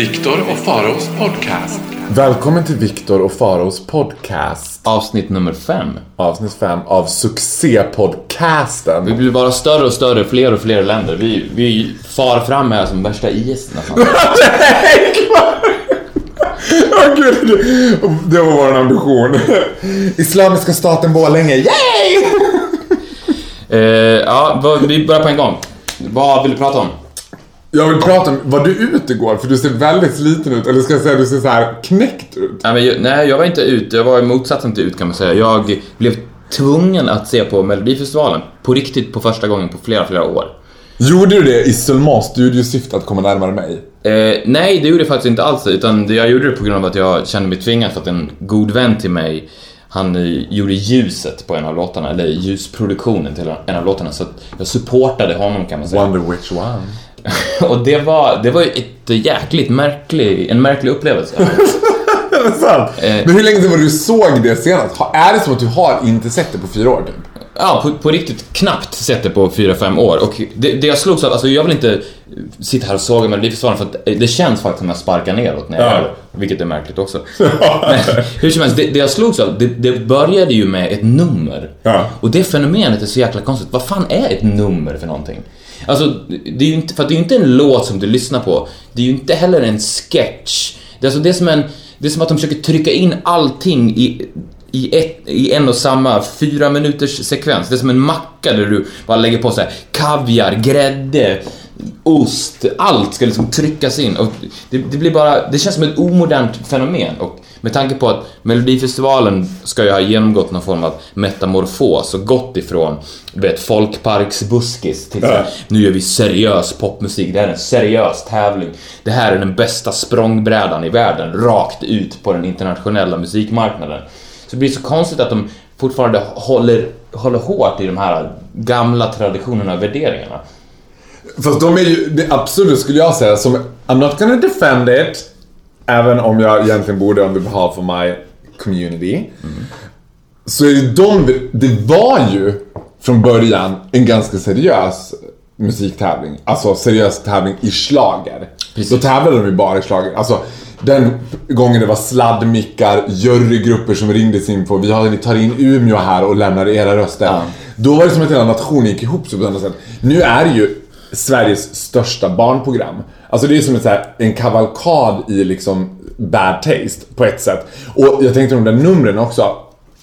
Viktor och Faraos podcast. Välkommen till Viktor och Faros podcast. Avsnitt nummer fem. Avsnitt 5 av succépodcasten. Vi blir bara större och större, fler och fler länder. Vi, vi far fram här som värsta IS nästan. Åh gud, det- var vår ambition. Islamiska staten Borlänge, yay! eh, ja, vi börjar på en gång. Vad vill du prata om? Jag vill prata om, var du ute igår? För du ser väldigt sliten ut, eller ska jag säga du ser så här knäckt ut. Nej, men, jag- nej, jag var inte ute. Jag var i motsatsen till ut kan man säga. Jag blev tvungen att se på Melodifestivalen. På riktigt, på första gången på flera, flera år. Gjorde du det i Sulmans studiosyfte att komma närmare mig? Eh, nej, det gjorde jag faktiskt inte alls utan det- jag gjorde det på grund av att jag kände mig tvingad för att en god vän till mig han eh, gjorde ljuset på en av låtarna, eller ljusproduktionen till en av låtarna så att jag supportade honom kan man säga. Wonder which one? Och det var, det var ju ett jäkligt märklig, en märklig upplevelse. Det? Eh. Men hur länge sedan var du såg det senast? Är det som att du har inte sett det på fyra år typ? Ja, på, på riktigt knappt sett det på 4-5 år. Och det, det jag slogs av, alltså jag vill inte sitta här och såga Melodifestivalen för att det känns faktiskt som att jag sparkar neråt när jag Ja. gör det. Vilket är märkligt också. Men hur som helst, det, det jag slogs av, det, det började ju med ett nummer. Ja. Och det fenomenet är så jäkla konstigt. Vad fan är ett nummer för någonting? Alltså, det är ju inte, för att det är ju inte en låt som du lyssnar på. Det är ju inte heller en sketch. Det är, alltså, det är, som, en, det är som att de försöker trycka in allting i, i, ett, i en och samma fyra minuters sekvens. Det är som en macka där du bara lägger på så här kaviar, grädde, ost, allt ska liksom tryckas in. Och det, det blir bara, det känns som ett omodernt fenomen. Och med tanke på att Melodifestivalen ska ju ha genomgått någon form av metamorfos och gått ifrån du vet, folkparksbuskis till här, nu gör vi seriös popmusik, det här är en seriös tävling. Det här är den bästa språngbrädan i världen, rakt ut på den internationella musikmarknaden. Så det blir så konstigt att de fortfarande håller, håller hårt i de här gamla traditionerna och värderingarna. Fast de är ju, absurda skulle jag säga, som I'm not gonna defend it, även om jag egentligen borde on behalf of my community. Så är de, det var ju från början en ganska seriös musiktävling. Alltså seriös tävling i schlager. Precis. Då tävlade de ju bara i schlager. Alltså den gången det var sladdmickar, jurygrupper som ringdes in på vi har, ni tar in Umeå här och lämnar era röster. Ja. Då var det som att hela nationen gick ihop så på ett annat sätt. Nu är det ju Sveriges största barnprogram. Alltså det är som ett så här, en kavalkad i liksom bad taste på ett sätt. Och jag tänkte de där numren också.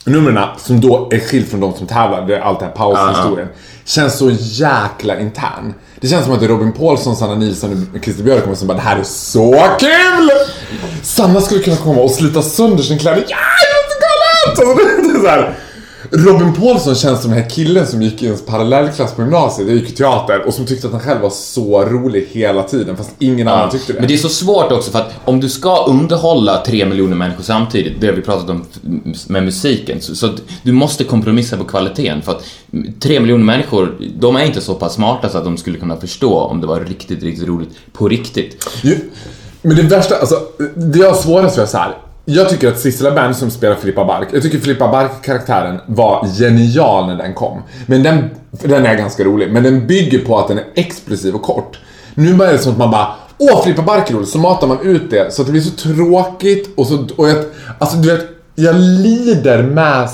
Numren som då är skilt från de som tävlar, det är allt det här paushistorien. Känns så jäkla intern. Det känns som att Robin Paulsson, Sanna Nilsson och Christer Björkman som bara det här är så kul! Sanna skulle kunna komma och slita sönder sin kläder. Ja, jag så galet! Alltså, det är så här. Robin Paulsson känns som den här killen som gick i ens parallellklass på gymnasiet, jag gick i teater och som tyckte att han själv var så rolig hela tiden fast ingen annan tyckte det. Men det är så svårt också för att om du ska underhålla tre miljoner människor samtidigt, det har vi pratat om med musiken, så, så du måste kompromissa på kvaliteten för att tre miljoner människor, de är inte så pass smarta så att de skulle kunna förstå om det var riktigt, riktigt roligt på riktigt. Men det värsta, alltså, det jag har svårast för är så här. Jag tycker att Sissela Bernström som spelar Filippa Bark, jag tycker Filippa Bark-karaktären var genial när den kom. Men den, för den är ganska rolig, men den bygger på att den är explosiv och kort. Nu är det som att man bara Åh, Filippa Bark är rolig, så matar man ut det så att det blir så tråkigt och så, och jag, alltså du vet, jag lider med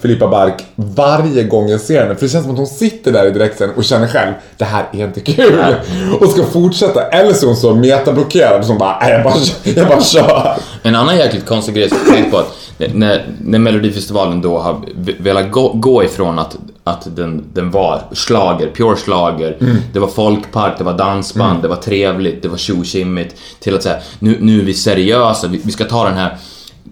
Filippa Bark varje gång jag ser henne. För det känns som att hon sitter där i direktsändning och känner själv, det här är inte kul. Och ska fortsätta. Eller så är hon så metablockerad som bara, jag bara, jag bara kör. En annan jäkligt konstig grej som jag tänkte på att när, när Melodifestivalen då har velat gå, gå ifrån att, att den, den var slager, pure slager, det var folkpark, det var dansband, det var trevligt, det var tjo-tjimmigt, till att säga nu, nu är vi seriösa, vi, vi ska ta den här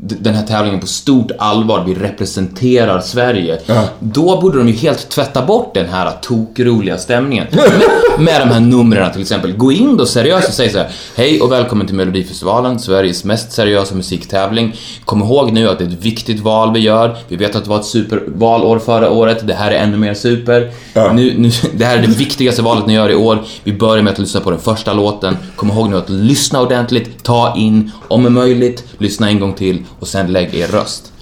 den här tävlingen på stort allvar, vi representerar Sverige. Då borde de ju helt tvätta bort den här tokroliga stämningen. Med, med de här numren till exempel. Gå in då seriöst och säg så här: Hej och välkommen till Melodifestivalen, Sveriges mest seriösa musiktävling. Kom ihåg nu att det är ett viktigt val vi gör. Vi vet att det var ett supervalår förra året. Det här är ännu mer super. Nu, nu, det här är det viktigaste valet ni gör i år. Vi börjar med att lyssna på den första låten. Kom ihåg nu att lyssna ordentligt, ta in, om möjligt, lyssna en gång till och sen lägg er röst.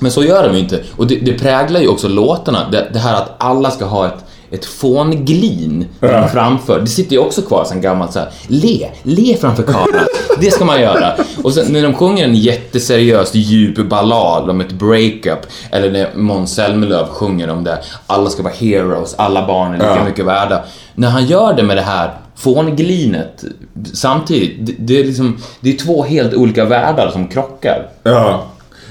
Men så gör de ju inte. Och det, det präglar ju också låtarna. Det, det här att alla ska ha ett, ett fånglin Ja. framför. Det sitter ju också kvar sen gammalt så här. Le, le framför kameran. Det ska man göra. Och sen när de sjunger en jätteseriös djup ballad om ett breakup eller när Måns Zelmerlöw sjunger om det. Alla ska vara heroes, alla barn är lika Ja. mycket värda. När han gör det med det här fånglinet samtidigt. Det, det är liksom, det är två helt olika världar som krockar. Ja.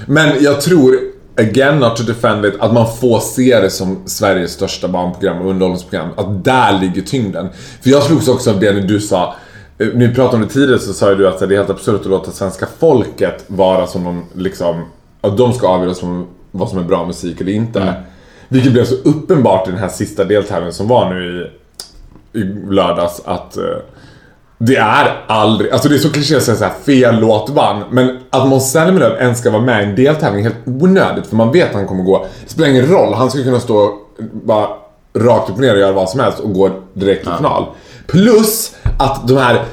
Men jag tror, again not to defend it, att man får se det som Sveriges största barnprogram och underhållningsprogram. Att där ligger tyngden. För jag slogs också av det när du sa eh, när vi pratade om det tidigare så sa ju du att det är helt absurt att låta svenska folket vara som de liksom, att de ska avgöra som, vad som är bra musik eller inte. Vilket blev så uppenbart i den här sista deltävlingen som var nu i, i lördags att eh, det är aldrig, alltså det är så kliché att säga såhär fel låt vann. Men att Måns Zelmerlöw ens ska vara med i en deltävling är helt onödigt för man vet att han kommer gå. Det spelar ingen roll, han ska kunna stå bara rakt upp och ner och göra vad som helst och gå direkt till final. Plus att de här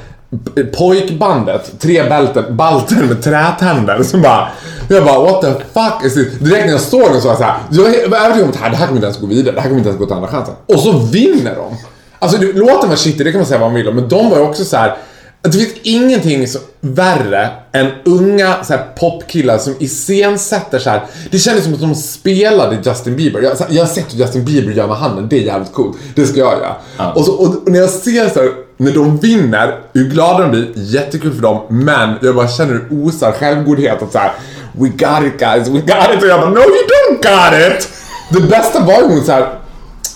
pojkbandet, tre bälten, balter med trätänder som bara jag bara what the fuck is this? Direkt när jag såg dem så var jag såhär, jag var övertygad om att det här kommer inte ens gå vidare, det här kommer inte ens gå till andra chansen. Och så vinner de! Alltså det- låten var shitty, det kan man säga vad man vill om, men de var ju också så här. att Det finns ingenting så värre än unga så här, popkillar som iscensätter så här. Det kändes som att de spelade Justin Bieber. Jag, jag har sett hur Justin Bieber gör med handen, det är jävligt coolt. Det ska jag göra. Och, så, och, när jag ser så här, när de vinner, hur glada de blir, jättekul för dem, men jag bara känner hur osar självgodhet och så här. We got it guys, we got it! Och jag bara no you don't got it! Det bästa var ju hon så här.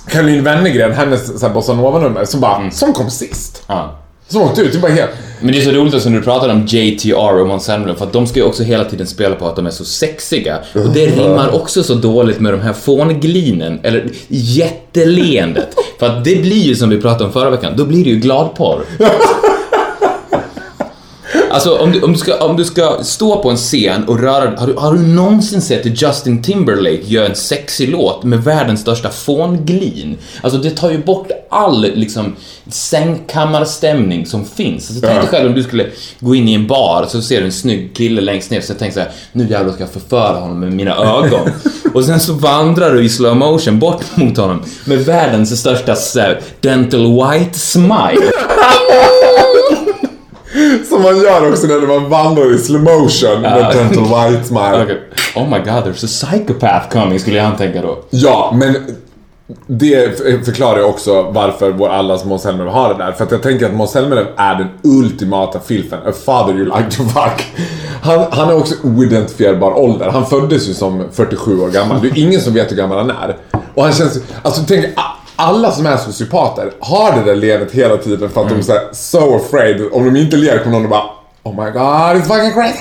Caroline Wennergren, hennes så här, bossa nova-nummer, som bara, som kom sist. Ja. Som åkte ut, det var helt... Men det är så roligt också när du pratar om JTR och Måns Zelmerlöw för att de ska ju också hela tiden spela på att de är så sexiga. Och det rimmar också så dåligt med de här fånglinen, eller jätteleendet. För att det blir ju som vi pratade om förra veckan, då blir det ju gladporr. Alltså om du, om, du ska, om du ska stå på en scen och röra har du, har du någonsin sett Justin Timberlake göra en sexig låt med världens största fånglin? Alltså det tar ju bort all liksom sängkammarstämning som finns. Alltså, tänk dig själv om du skulle gå in i en bar så ser du en snygg kille längst ner så tänker så här, nu jävlar ska jag förföra honom med mina ögon. och sen så vandrar du i slow motion bort mot honom med världens största så här, dental white smile. Som man gör också när man vandrar i slow motion med gentle white smile. Okej. Oh my god, there's a psychopath coming skulle han tänka då. Ja, men det förklarar ju också varför vår allas Måns Zelmerlöw har det där. För att jag tänker att Måns Zelmerlöw är den ultimata filfen. A father you like to fuck. Han, han är också oidentifierbar ålder. Han föddes ju som 47 år gammal. Det är ingen som vet hur gammal han är. Och han känns Alltså tänk, a- alla som är sociopater har det där leendet hela tiden för att de är så, här, so afraid. Om de inte ler kommer någon och bara Oh my god, it's fucking crazy.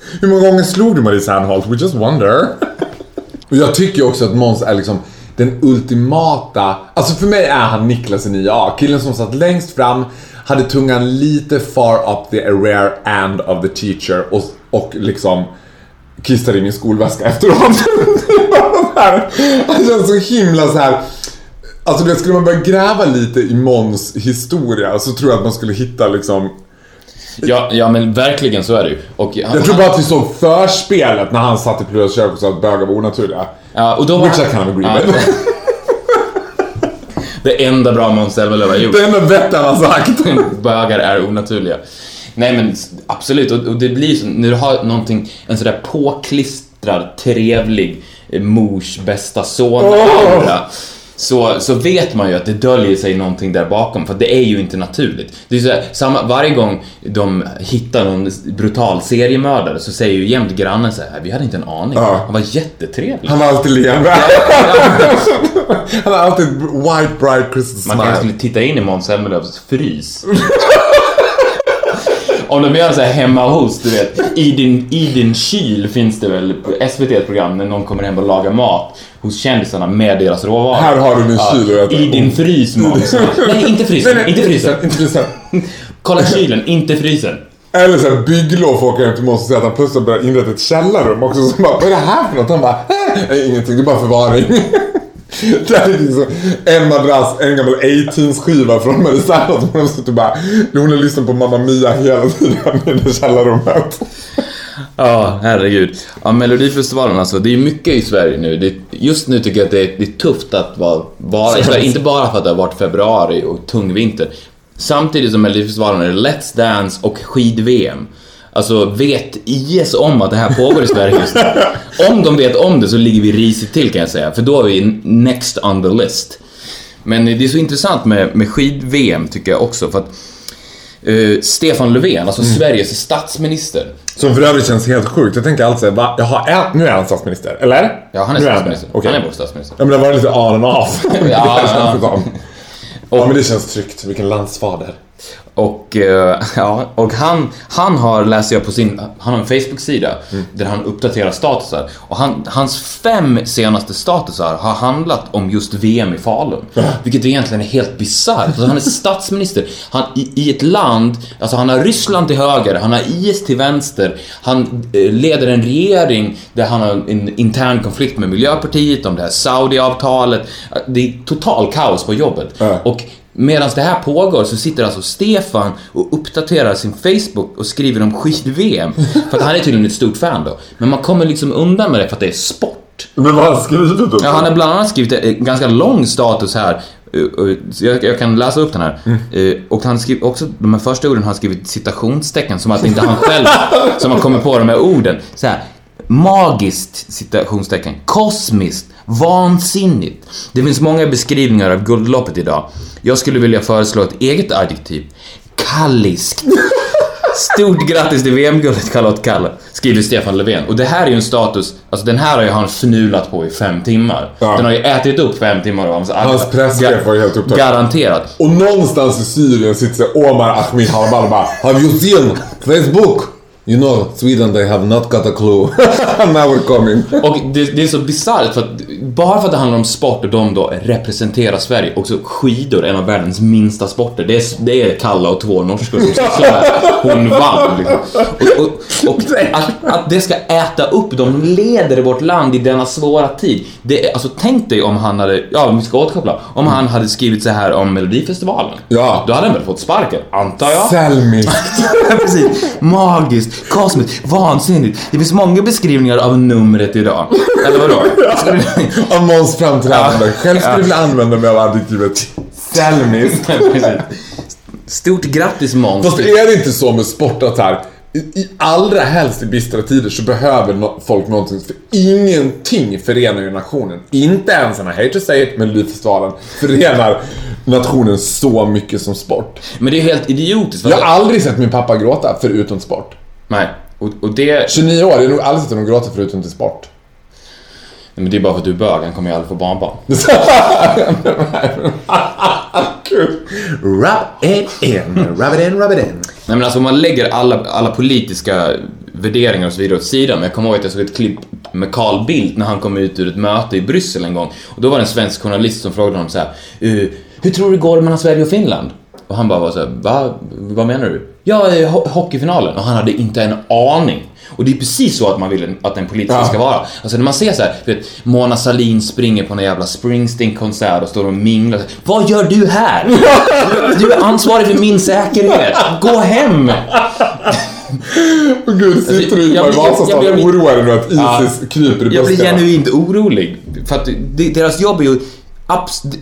Hur många gånger slog du Marie Serneholt? We just wonder. Och jag tycker också att Måns är liksom den ultimata... Alltså för mig är han Niklas i 9A. Killen som satt längst fram, hade tungan lite far up the rare end of the teacher och, och liksom kissade i min skolväska efteråt. han känns så himla så här. Alltså det skulle man börja gräva lite i Måns historia så tror jag att man skulle hitta liksom Ja, ja men verkligen så är det ju. Och han, Jag tror bara att vi såg förspelet när han satt i Pluras kök och sa att bögar var onaturliga. ja, och då var, Which I kind of agree with. Det enda bra Måns Zelmerlöw har gjort. Det enda vettiga han har sagt. Bögar är onaturliga. Nej men absolut, och, och det blir så, när du har någonting, en sådär påklistrad, trevlig eh, mors bästa son aura så, så vet man ju att det döljer sig någonting där bakom, för det är ju inte naturligt. Det är så här, samma, varje gång de hittar någon brutal seriemördare så säger ju jämt grannen så här, vi hade inte en aning. Ja. Han var jättetrevlig. Han var alltid leende. Han har alltid white bright Christmas Man kanske smile. skulle titta in i Måns Zelmerlöws frys. Om de gör så här hemma hos, du vet. I din, I din kyl finns det väl SVT ett program när någon kommer hem och lagar mat hos kändisarna med deras råvaror. Här har du min kyl äter- I din frys Måns. Nej, inte frysen. inte frysen. Inte frysen. Kolla kylen, inte frysen. Eller såhär bygglov får åka hem till Måns och säga att han plötsligt börjar inrätta ett källarrum också. Så bara, vad är det här för något? Han bara, äh, ingenting, det är bara förvaring. Det är liksom en madrass, en gammal A-Teens-skiva från Marisanne som hon har suttit och bara, hon har lyssnat på Mamma Mia hela tiden i det källarrummet. Ja, herregud. Ja, Melodifestivalen alltså, det är mycket i Sverige nu. Det, just nu tycker jag att det är, det är tufft att vara, vara i Sverige. Inte bara för att det har varit februari och tung vinter. Samtidigt som Melodifestivalen är Let's Dance och skid-VM. Alltså, vet IS om att det här pågår i Sverige just nu? Om de vet om det så ligger vi risigt till kan jag säga, för då är vi next on the list. Men det är så intressant med, med skid-VM tycker jag också, för att eh, Stefan Löfven, alltså Sveriges statsminister, Som för övrigt känns helt sjukt. Jag tänker alltid va? Jaha, är, nu är han statsminister, eller? Ja, han är nu statsminister. det. Okej. Han är vår statsminister. Ja men det var lite on and off. Ja, ja. som. Ja men det känns tryggt. Vilken landsfader. Och, eh, ja, och han, han har, läser jag på sin, han har en Facebook-sida där han uppdaterar statusar. Och han, hans fem senaste statusar har handlat om just VM i Falun. Vilket egentligen är helt bisarrt. Alltså, han är statsminister han, i, i ett land, alltså han har Ryssland till höger, han har IS till vänster, han eh, leder en regering där han har en intern konflikt med Miljöpartiet om det här Saudi-avtalet. Det är total kaos på jobbet. Ja. Och Medan det här pågår så sitter alltså Stefan och uppdaterar sin Facebook och skriver om skid-VM. För att han är tydligen ett stort fan då. Men man kommer liksom undan med det för att det är sport. Men vad har han skrivit upp? Ja, han har bland annat skrivit en ganska lång status här. eh, Jag, kan läsa upp den här. Eh, Och han skriver också, de här första orden har han skrivit citationstecken som att det inte är han själv som har kommit på de här orden. Så här, magiskt citationstecken, kosmiskt, vansinnigt. Det finns många beskrivningar av guldloppet idag. Jag skulle vilja föreslå ett eget adjektiv. Kalliskt. Stort grattis till VM-guldet Charlotte Kalla, skriver Stefan Löfven. Och det här är ju en status, alltså den här har ju han fnulat på i fem timmar. Ja. Den har ju ätit upp fem timmar av hans Hans presschef var ju helt upptagen. Garanterat. Och någonstans i Syrien sitter Omar Ahmed Harbal och bara Have you seen Facebook? You know, Sweden they have not got a clue. Now we're coming. Och det, det är så bisarrt för att bara för att det handlar om sport och de då representerar Sverige, också skidor, en av världens minsta sporter. Det är, det är Kalla och två norskor som ska här. Hon vann liksom. Och, och, och att, att det ska äta upp dem, de leder vårt land i denna svåra tid. Det alltså tänk dig om han hade, ja vi ska återkoppla, om han hade skrivit så här om Melodifestivalen. Ja. Då hade han väl fått sparken, antar jag? Selmiskt. Precis. Magiskt, kosmiskt, vansinnigt. Det finns många beskrivningar av numret idag. Eller vadå? Av Måns framträdande. Ja. Själv skulle jag vilja använda mig av adjektivet selmiskt. Stort grattis Måns. Fast är det inte så med sport att här, i, i allra helst i bistra tider så behöver no folk någonting, för ingenting förenar ju nationen. Inte ens, and I hate to say it, Melodifestivalen förenar nationen så mycket som sport. Men det är helt idiotiskt. Jag har aldrig sett min pappa gråta förutom sport. Nej. Och, och det... 29 år, jag har nog aldrig sett honom gråta förutom till sport. Men det är bara för att du är bög, han kommer ju aldrig få barnbarn. Rub it in, rub it in, rub it in. Nej men alltså om man lägger alla, alla politiska värderingar och så vidare åt sidan. Men jag kommer ihåg att jag såg ett klipp med Carl Bildt när han kom ut ur ett möte i Bryssel en gång. Och då var det en svensk journalist som frågade honom så här. "Eh, Hur tror du det går mellan Sverige och Finland? Och han bara var så här, Va? Vad menar du? Ja, ho- hockeyfinalen. Och han hade inte en aning. Och det är precis så att man vill att en politiker Ja. ska vara. Alltså när man ser så här, du vet, Mona Sahlin springer på en jävla Springsteen-konsert och står och minglar. Vad gör du här? Du är ansvarig för min säkerhet. Gå hem! Gud, sitter du i Vasastan och oroar dig att Ja. Isis kryper i Jag blir buskarna? genuint orolig. För att deras jobb är ju...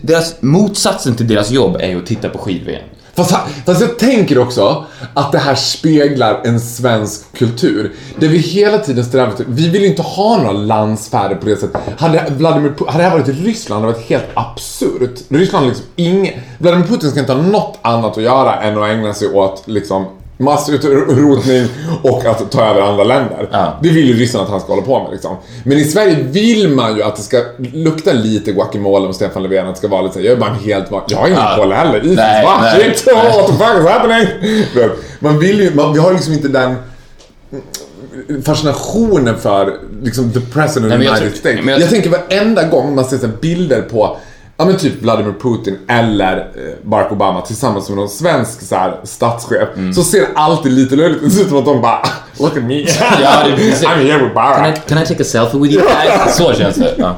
Deras, motsatsen till deras jobb är ju att titta på skid-VM. Fast, fast jag tänker också att det här speglar en svensk kultur. Där vi hela tiden strävar efter, vi vill inte ha några landsfärder på det sättet. Hade, Vladimir, hade det här varit i Ryssland hade det varit helt absurt. Ryssland har liksom inget, Vladimir Putin ska inte ha något annat att göra än att ägna sig åt liksom massutrotning och att ta över andra länder. Ja. Det vill ju ryssarna att han ska hålla på med liksom. Men i Sverige vill man ju att det ska lukta lite guacamole om Stefan Löfven. Att det ska vara lite så här, jag är bara helt. Jag har ingen Ja. koll heller. Shit, what the fuck is happening? Man vill ju, man, vi har liksom inte den fascinationen för liksom the president of the United States. Jag, jag- tänker varenda gång man ser så här bilder på Ja men typ Vladimir Putin eller eh, Barack Obama tillsammans med någon svensk så här, statschef Så ser alltid lite löjligt ut. Som att de bara Look at me. Ja, det är- I'm here with Can I, Barack. can I take a selfie with you guys? Så känns det. Ja.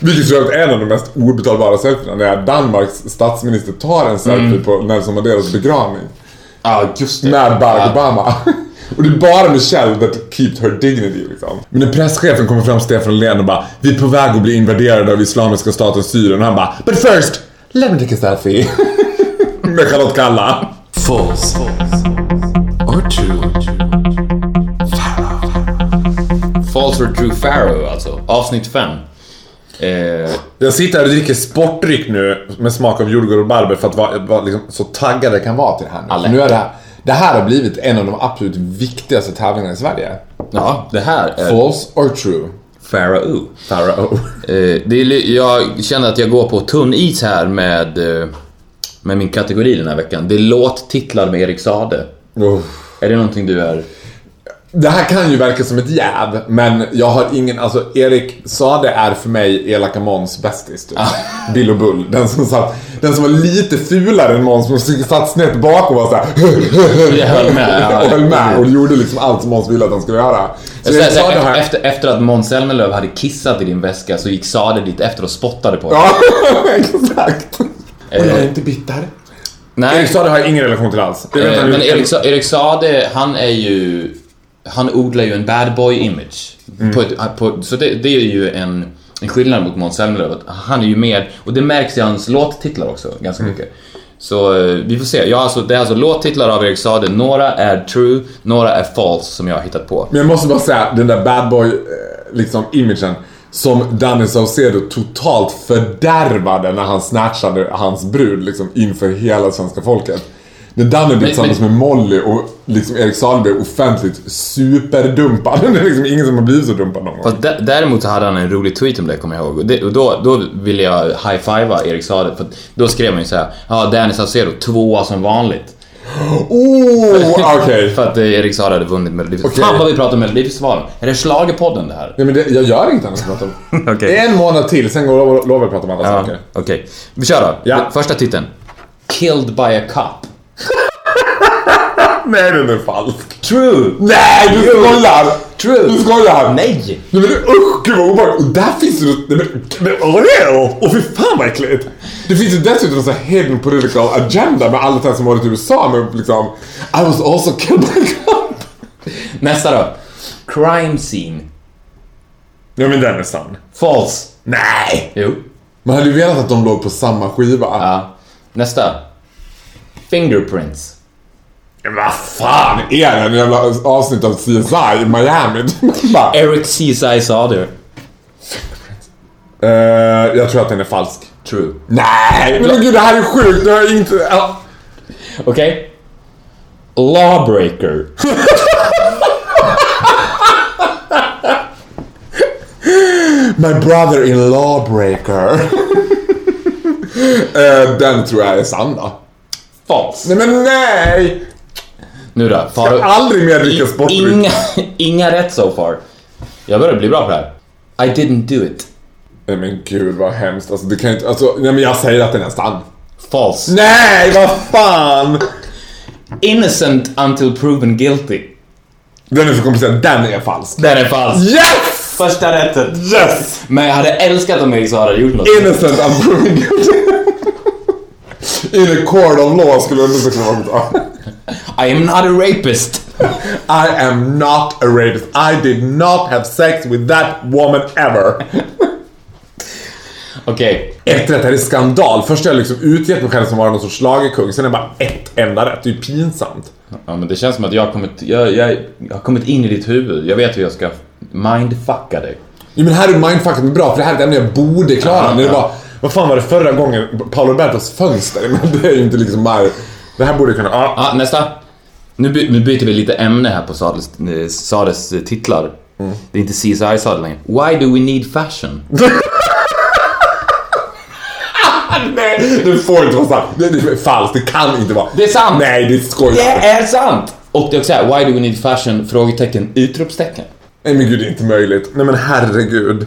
Vilket för övrigt är en av de mest obetalbara selfierna. När Danmarks statsminister tar en selfie Mm. på Nelson Mandelas begravning. Ja, just det. Med Barack Ja. Obama. Och det är bara Michelle that keeps her dignity liksom. Men när presschefen kommer fram till Stefan Löfven och bara Vi är på väg att bli invaderade av Islamiska staten Syrien och han bara But first, let me take a selfie. Med Charlotte Kalla. False. Or true. False or true Pharaoh alltså. Avsnitt 5. Eh, Jag sitter här och dricker sportdryck nu med smak av jordgubb och barber för att vara, vara liksom så taggad jag kan vara till det här nu. Alla. Nu är det här. Det här har blivit en av de absolut viktigaste tävlingarna i Sverige. ja, det här är False or true? Pharaoh. Pharaoh. Eh, det är, li- jag känner att jag går på tunn is här med, eh, med min kategori den här veckan. Det är låttitlar med Erik Sade. Oh. Är det någonting du är... Det här kan ju verka som ett jäv, men jag har ingen, alltså Erik Sade är för mig Elaka Måns bästis typ. Bill och Bull. Den som, satt, den som var lite fulare än Måns, som satt snett bak och var såhär Jag höll med, ja. och höll med och gjorde liksom allt som Måns ville att han skulle göra. Så Så, så, har efter, efter att Måns Zelmerlöw hade kissat i din väska så gick Sade dit efter och spottade på dig. Ja, exakt. Och jag är inte bitter. Nej, Erik Sade har jag ingen relation till alls. Det vet eh, men Erik, Sa- Erik Sade, han är ju... Han odlar ju en bad boy image. Mm. På ett, på, så det, det är ju en, en skillnad mot Måns Zelmerlöw. Han är ju mer, och det märks i hans låttitlar också ganska Mm. mycket. Så eh, vi får se. Ja, alltså, det är alltså låttitlar av Erik Sade. Några är true, några är false som jag har hittat på. Men jag måste bara säga, den där bad boy, eh, liksom imagen som Danny Saucedo totalt fördärvade när han snatchade hans brud liksom inför hela svenska folket. När Danny blev tillsammans men- med Molly och liksom Erik Sahl blev offentligt superdumpad. Det är liksom ingen som har blivit så dumpad någon gång. Fast däremot så hade han en rolig tweet om det, kommer jag ihåg. Och, det, och då, då ville jag high-fivea Erik Sade, för då skrev man ju såhär, ja, Danny Saucedo, tvåa som vanligt. Oh, okej. För att eh, Erik Sade hade vunnit Melodifestivalen. Okej. Fan vad vi pratar om Melodifestivalen. Är det schlagerpodden det här? Nej men det, jag gör inget annat än att prata om. Okej. En månad till, sen går jag lovar att prata om andra Ja, saker. okej. Vi kör då. Ja. Första titeln. Killed by a cop. Nej den är falsk. True! Nej du skojar! True! Du skojar! Nej! Nej men usch gud vad obehagligt! Och där finns det. Nej men... men Åh! Åh fy fan vad äckligt! Det finns ju dessutom en sån här hidden political agenda med alla de som varit i USA med liksom... I was also killed by cop. Nästa då. Crime scene. Ja men den är sann. False. Nej! Jo. Man hade ju velat att de låg på samma skiva. Ja. Nästa. Fingerprints. Vad fan är det? En jävla avsnitt av CSI i Miami? Eric CSI Sader. eh, jag tror att den är falsk. True. Nej! Men gud det här är sjukt! Det jag inte... ja. Okej. Lawbreaker. My brother in lawbreaker. eh, den tror jag är sann då. False. Nej men nej! Nu då. Jag har aldrig mer dricka sportdryck. Inga, inga rätt so far. Jag börjar bli bra på det här. I didn't do it. Nej men gud vad hemskt. Alltså det kan inte... Alltså, nej men jag säger att den är sann. False. Nej vad fan! Innocent until proven guilty. Den är så komplicerad. Den är falsk. Den är falsk. Yes! Första rättet. Yes! Men jag hade älskat om Erik Sade hade gjort något. Innocent unproven guilty. In a court of law skulle det också kunna vara. I am not a rapist. I am not a rapist. I did not have sex with that woman ever. Okej. Ett rätt, det här är skandal. Först har jag liksom utgett mig själv som var någon sorts schlagerkung, sen är det bara ett enda rätt. Det är ju pinsamt. Ja, men det känns som att jag har kommit, jag, jag, jag har kommit in i ditt huvud. Jag vet hur jag ska mindfucka dig. Jo men här är mindfucket bra, för det här är ett ämne jag borde klara. När det var, vad fan var det förra gången? Paolo Robertos fönster. Men det är ju inte liksom bara... Det här borde kunna... Ja. Ja, nästa. Nu, by, nu byter vi lite ämne här på Sades, eh, Sades eh, titlar. Det är inte CSI Sade längre. Why do we need fashion? Nej, det får inte vara sant. Det det är falskt, det kan inte vara. Det är sant! Nej, det är skoj. Det är sant! Och det är också här, why do we need fashion? Frågetecken, utropstecken. Nej men gud, det är inte möjligt. Nej men herregud.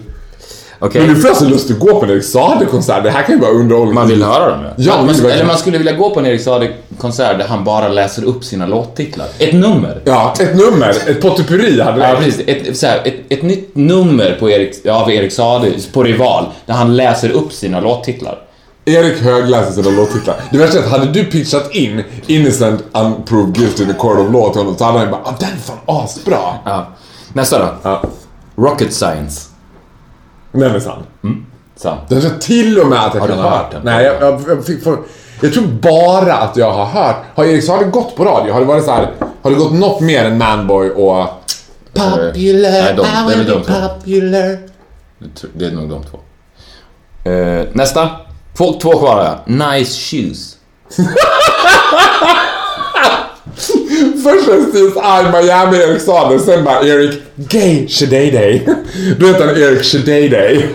Okej? Men nu får jag så lust att gå på en Erik Saade-konsert. Det här kan ju vara underhållning. Man vill höra dem ja. Ja, man, det vill eller man skulle vilja gå på en Erik Saade-konsert där han bara läser upp sina låttitlar. Ett nummer. Ja, ett nummer, ett potpurri hade Ja, det. precis. Ett, så här, ett, ett nytt nummer på Erik, av Erik Saade på Rival, där han läser upp sina låttitlar. Erik högläser sina låttitlar. Det värsta är att hade du pitchat in Innocent Unproved Guilty in the Court of Law till honom så hade han bara ah, den är fan asbra. Ja. Nästa då. Ja, Rocket Science. Den är sann. Sant. Den tror till och med att jag Har kan ha hört den? Nej, jag, jag, jag, fick för, jag tror bara att jag har hört. Har Erik Saade gått på radio? Har det varit så här, Har det gått något mer än Manboy och... Popular, Nej, de- det är I will be popular. Det Det är nog de två. Eh, nästa. Två, två kvar har. Nice shoes. Först en Steve's Eye Miami Erik Saade, sen bara Erik Gay Shadayday. Då heter han Erik Shadayday.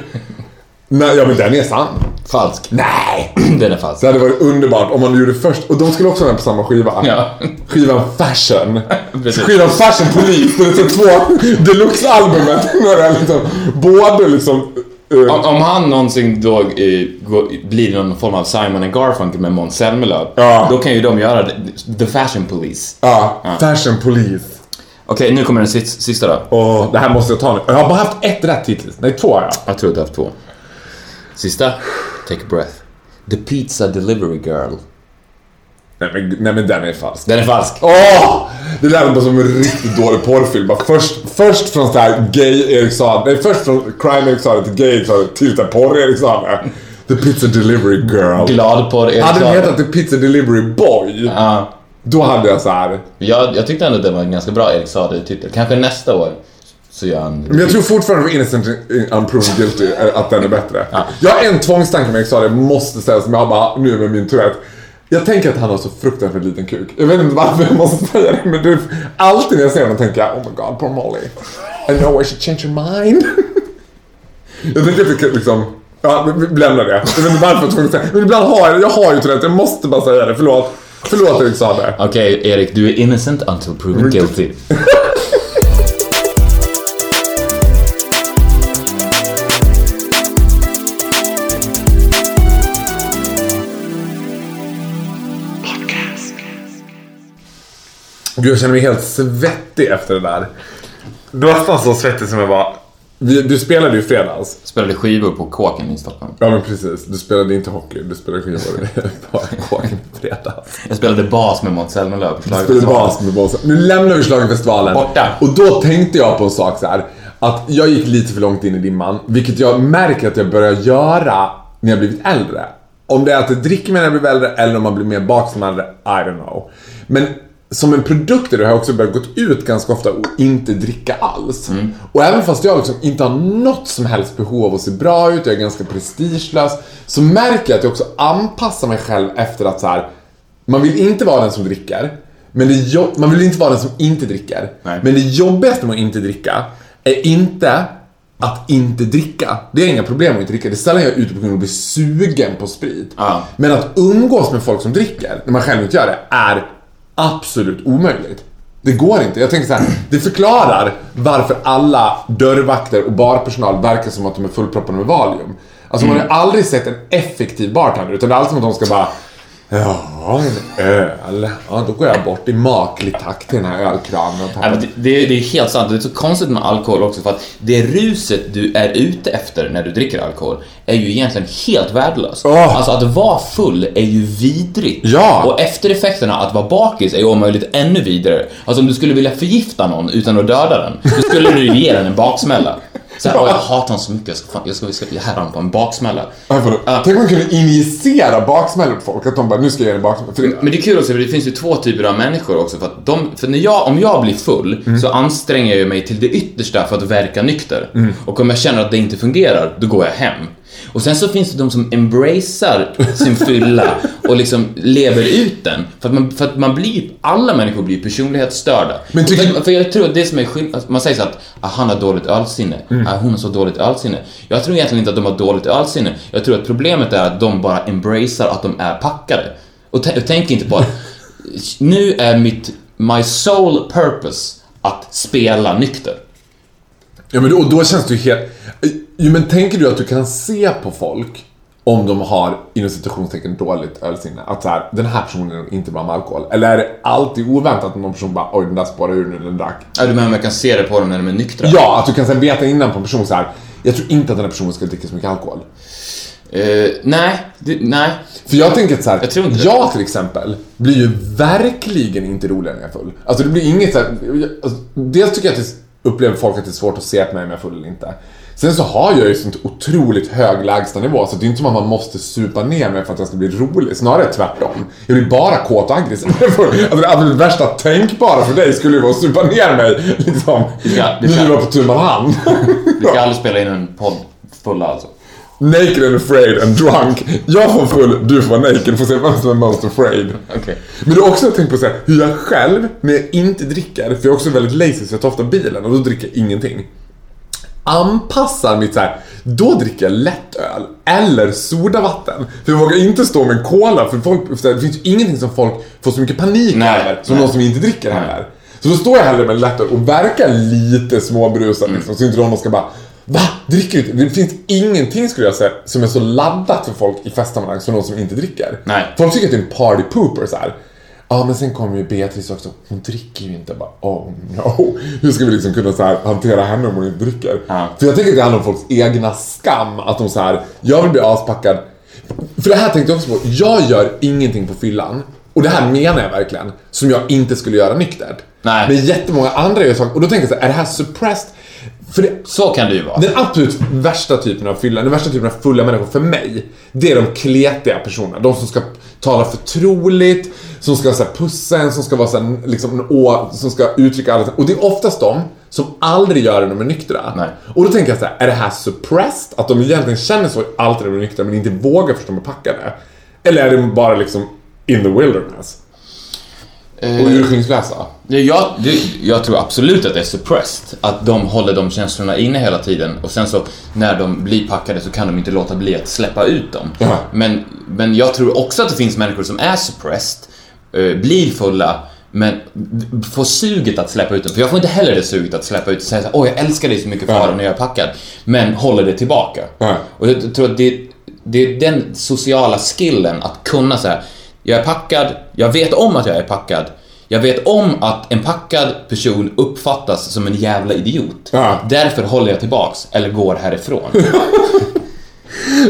Nej, ja men den är sann. Falsk. Nej! Den är falsk. Det hade varit underbart om man gjorde först, och de skulle också vara på samma skiva. Ja. Skivan Fashion. Precis. Skivan Fashion Police, det är så två deluxe-albumet. Det liksom, både liksom... Om, om han någonsin då eh, blir någon form av Simon and Garfunkel med Måns Zelmerlöw, Ja. då kan ju de göra the, Fashion Police. ja, Fashion Police. Okej, nu kommer den sista, då. Åh, det här måste jag ta nu. Jag har bara haft ett rätt hittills. Nej, två har jag. Jag tror att jag har haft två. Sista. Take a breath. The Pizza Delivery Girl. Nej men, nej men den är falsk. Den är falsk. Åh! Det lät bara som en riktigt dålig porrfilm. Bara först, först från så här gay Erik Saade, nej först från crime Erik Saade till gay Erik Saade till så här porr Erik Saade. The Pizza Delivery Girl. Glad på det. Hade den hetat The Pizza Delivery Boy, Ja. då hade jag så här. Jag, jag tyckte ändå det var en ganska bra Erik Saade-titel. Kanske nästa år så gör han... Men jag tror fortfarande för Innocent Unproven Guilty att den är bättre. Jag har en tvångstanke med Erik Saade, måste säga som jag bara nu med min Tourette. Jag tänker att han har så fruktansvärt liten kuk. Jag vet inte varför jag måste säga det, men du, alltid när jag ser honom tänker jag oh my god, poor Molly. I know I should change your mind. jag tänker att det kan liksom, ja, vi lämnar det. Jag vet inte varför jag säga Men ibland har jag, jag har ju Tourette, jag måste bara säga det. Förlåt. Förlåt Erik Saade. Okej, Erik, du är innocent until proven guilty. Gud, jag känner mig helt svettig efter det där. Du var nästan så svettig som jag var. Vi, du spelade ju fredags. Spelade skivor på Kåken i Stockholm. Ja men precis, du spelade inte hockey, du spelade skivor på kåken i fredags. Jag spelade bas med Måns Zelmerlöw på Du spelade Schlagerfestivalen. bas med Bossa. Nu lämnar vi Schlagerfestivalen. Borta. Och då tänkte jag på en sak så här. Att jag gick lite för långt in i dimman, vilket jag märker att jag börjar göra när jag blivit äldre. Om det är att jag dricker mer när jag blir äldre eller om man blir mer bak som äldre, I don't know. Men som en produkt i det har jag också börjat gått ut ganska ofta och inte dricka alls. Och även fast jag liksom inte har något som helst behov av att se bra ut, jag är ganska prestigelös, så märker jag att jag också anpassar mig själv efter att så här. man vill inte vara den som dricker, men det jo- man vill inte vara den som inte dricker. Nej. Men det jobbigaste med att inte dricka är inte att inte dricka. Det är inga problem att inte dricka. Det är sällan jag är ute på grund av att bli sugen på sprit. Ja. Men att umgås med folk som dricker, när man själv inte gör det, är absolut omöjligt. Det går inte. Jag tänker så här, det förklarar varför alla dörrvakter och barpersonal verkar som att de är fullproppade med Valium. Alltså man har aldrig sett en effektiv bartender, utan det är alltid som att de ska bara Ja, en öl. Ja, då går jag bort i maklig takt till den här ölkranen Ja, det, det, det är helt sant. Det är så konstigt med alkohol också för att det ruset du är ute efter när du dricker alkohol är ju egentligen helt värdelöst. Åh. Alltså att vara full är ju vidrigt. Ja. Och eftereffekterna att vara bakis är ju om möjligt ännu vidare. Alltså om du skulle vilja förgifta någon utan att döda den, då skulle du ju ge den en baksmälla. Så här, "Åh, jag hatar honom så mycket, jag ska, fan, jag ska, jag ska ge honom på en baksmälla. Ja? Tänk om man kunde injicera baksmällor på folk. Att de bara, nu ska jag ge en baksmälla. Men det är kul också för det finns ju två typer av människor också för att de, för när jag, om jag blir full Mm. så anstränger jag mig till det yttersta för att verka nykter. Och om jag känner att det inte fungerar, då går jag hem. Och sen så finns det de som embracear sin fylla och liksom lever ut den. För att man, för att man blir, alla människor blir personlighetsstörda. Men tycker- för, för jag tror att det som är skillnad, alltså, man säger så att ah, han har dåligt ölsinne, Mm. ah, hon har så dåligt ölsinne. Jag tror egentligen inte att de har dåligt ölsinne. Jag tror att problemet är att de bara embracear att de är packade. Och, och tänker inte på att nu är mitt, my sole purpose att spela nykter. Ja men då, då känns det ju helt... Jo men tänker du att du kan se på folk om de har inom citationstecken dåligt ölsinne? Att så här, den här personen är inte bra med alkohol. Eller är det alltid oväntat att någon person bara oj den där spårade ur nu den drack? Ja, du menar man kan se det på dem när de är nyktra? Ja, att du kan sen veta innan på en person så här. Jag tror inte att den här personen ska dricka så mycket alkohol. Eh, nej, det, nej. För jag tänker så här, Jag tror inte jag till exempel blir ju verkligen inte roligare när jag är full. Alltså det blir inget så här, jag- alltså, dels tycker jag att det upplever folk att det är svårt att se på mig om jag är full eller inte. Sen så har jag ju sånt otroligt hög lägstanivå så det är inte som att man måste supa ner mig för att jag ska bli rolig. Snarare tvärtom. Jag blir bara kåt och aggressiv. Alltså det absolut värsta tänkbara för dig skulle ju vara att supa ner mig liksom. Det ska- När ska- du var på tu man hand. Vi ska aldrig spela in en podd fulla alltså. Naked and afraid and drunk. Jag får full, du får vara naked. Får se vem som är most afraid. Okej. Men du har också tänkt på så här, hur jag själv, när jag inte dricker, för jag är också väldigt lazy så jag tar ofta bilen och då dricker jag ingenting. Anpassar mitt så här, då dricker jag lättöl eller sodavatten. För jag vågar inte stå med en cola för folk, för det finns ju ingenting som folk får så mycket panik Nej, över som nej. någon som inte dricker heller. Så då står jag hellre med lättöl och verkar lite småbrusad Mm. liksom, så inte någon ska bara Va? Dricker du? Det finns ingenting skulle jag säga som är så laddat för folk i festsammanhang som någon som inte dricker. Nej. Folk tycker att det är en party pooper så här. Ja, men sen kommer ju Beatrice också. Hon dricker ju inte. Jag Bara, oh no. Hur ska vi liksom kunna så här, hantera henne om hon inte dricker? Ja. För jag tänker att det handlar om folks egna skam. Att de så här, jag vill bli aspackad. För det här tänkte jag också på. Jag gör ingenting på fyllan. Och det här menar jag verkligen. Som jag inte skulle göra nyktert. Nej. Men jättemånga andra gör saker. Och då tänker jag så här, är det här suppressed? För det, Så kan det ju vara. den absolut värsta typen av fylla, den värsta typen av fulla människor för mig, det är de kletiga personerna. De som ska tala förtroligt, som ska så här, pussa en, som ska vara så här, liksom, en å, som ska uttrycka alla. Och det är oftast de som aldrig gör det när de är nyktra. Nej. Och då tänker jag så här, är det här suppressed? Att de egentligen känner så alltid när de är nyktra men inte vågar för att de är packade? Eller är det bara liksom in the wilderness? Och urskillningslösa? Ja, Jag, jag tror absolut att det är suppressed. Att de håller de känslorna inne hela tiden och sen så när de blir packade så kan de inte låta bli att släppa ut dem. Ja. Men, men jag tror också att det finns människor som är suppressed, eh, blir fulla, men får suget att släppa ut dem. För jag får inte heller det suget att släppa ut och säga såhär, åh jag älskar dig så mycket Ja. Farao när jag är packad. Men håller det tillbaka. Ja. Och jag tror att det, det är den sociala skillen att kunna säga, jag är packad, jag vet om att jag är packad. Jag vet om att en packad person uppfattas som en jävla idiot. Ja. Därför håller jag tillbaks, eller går härifrån.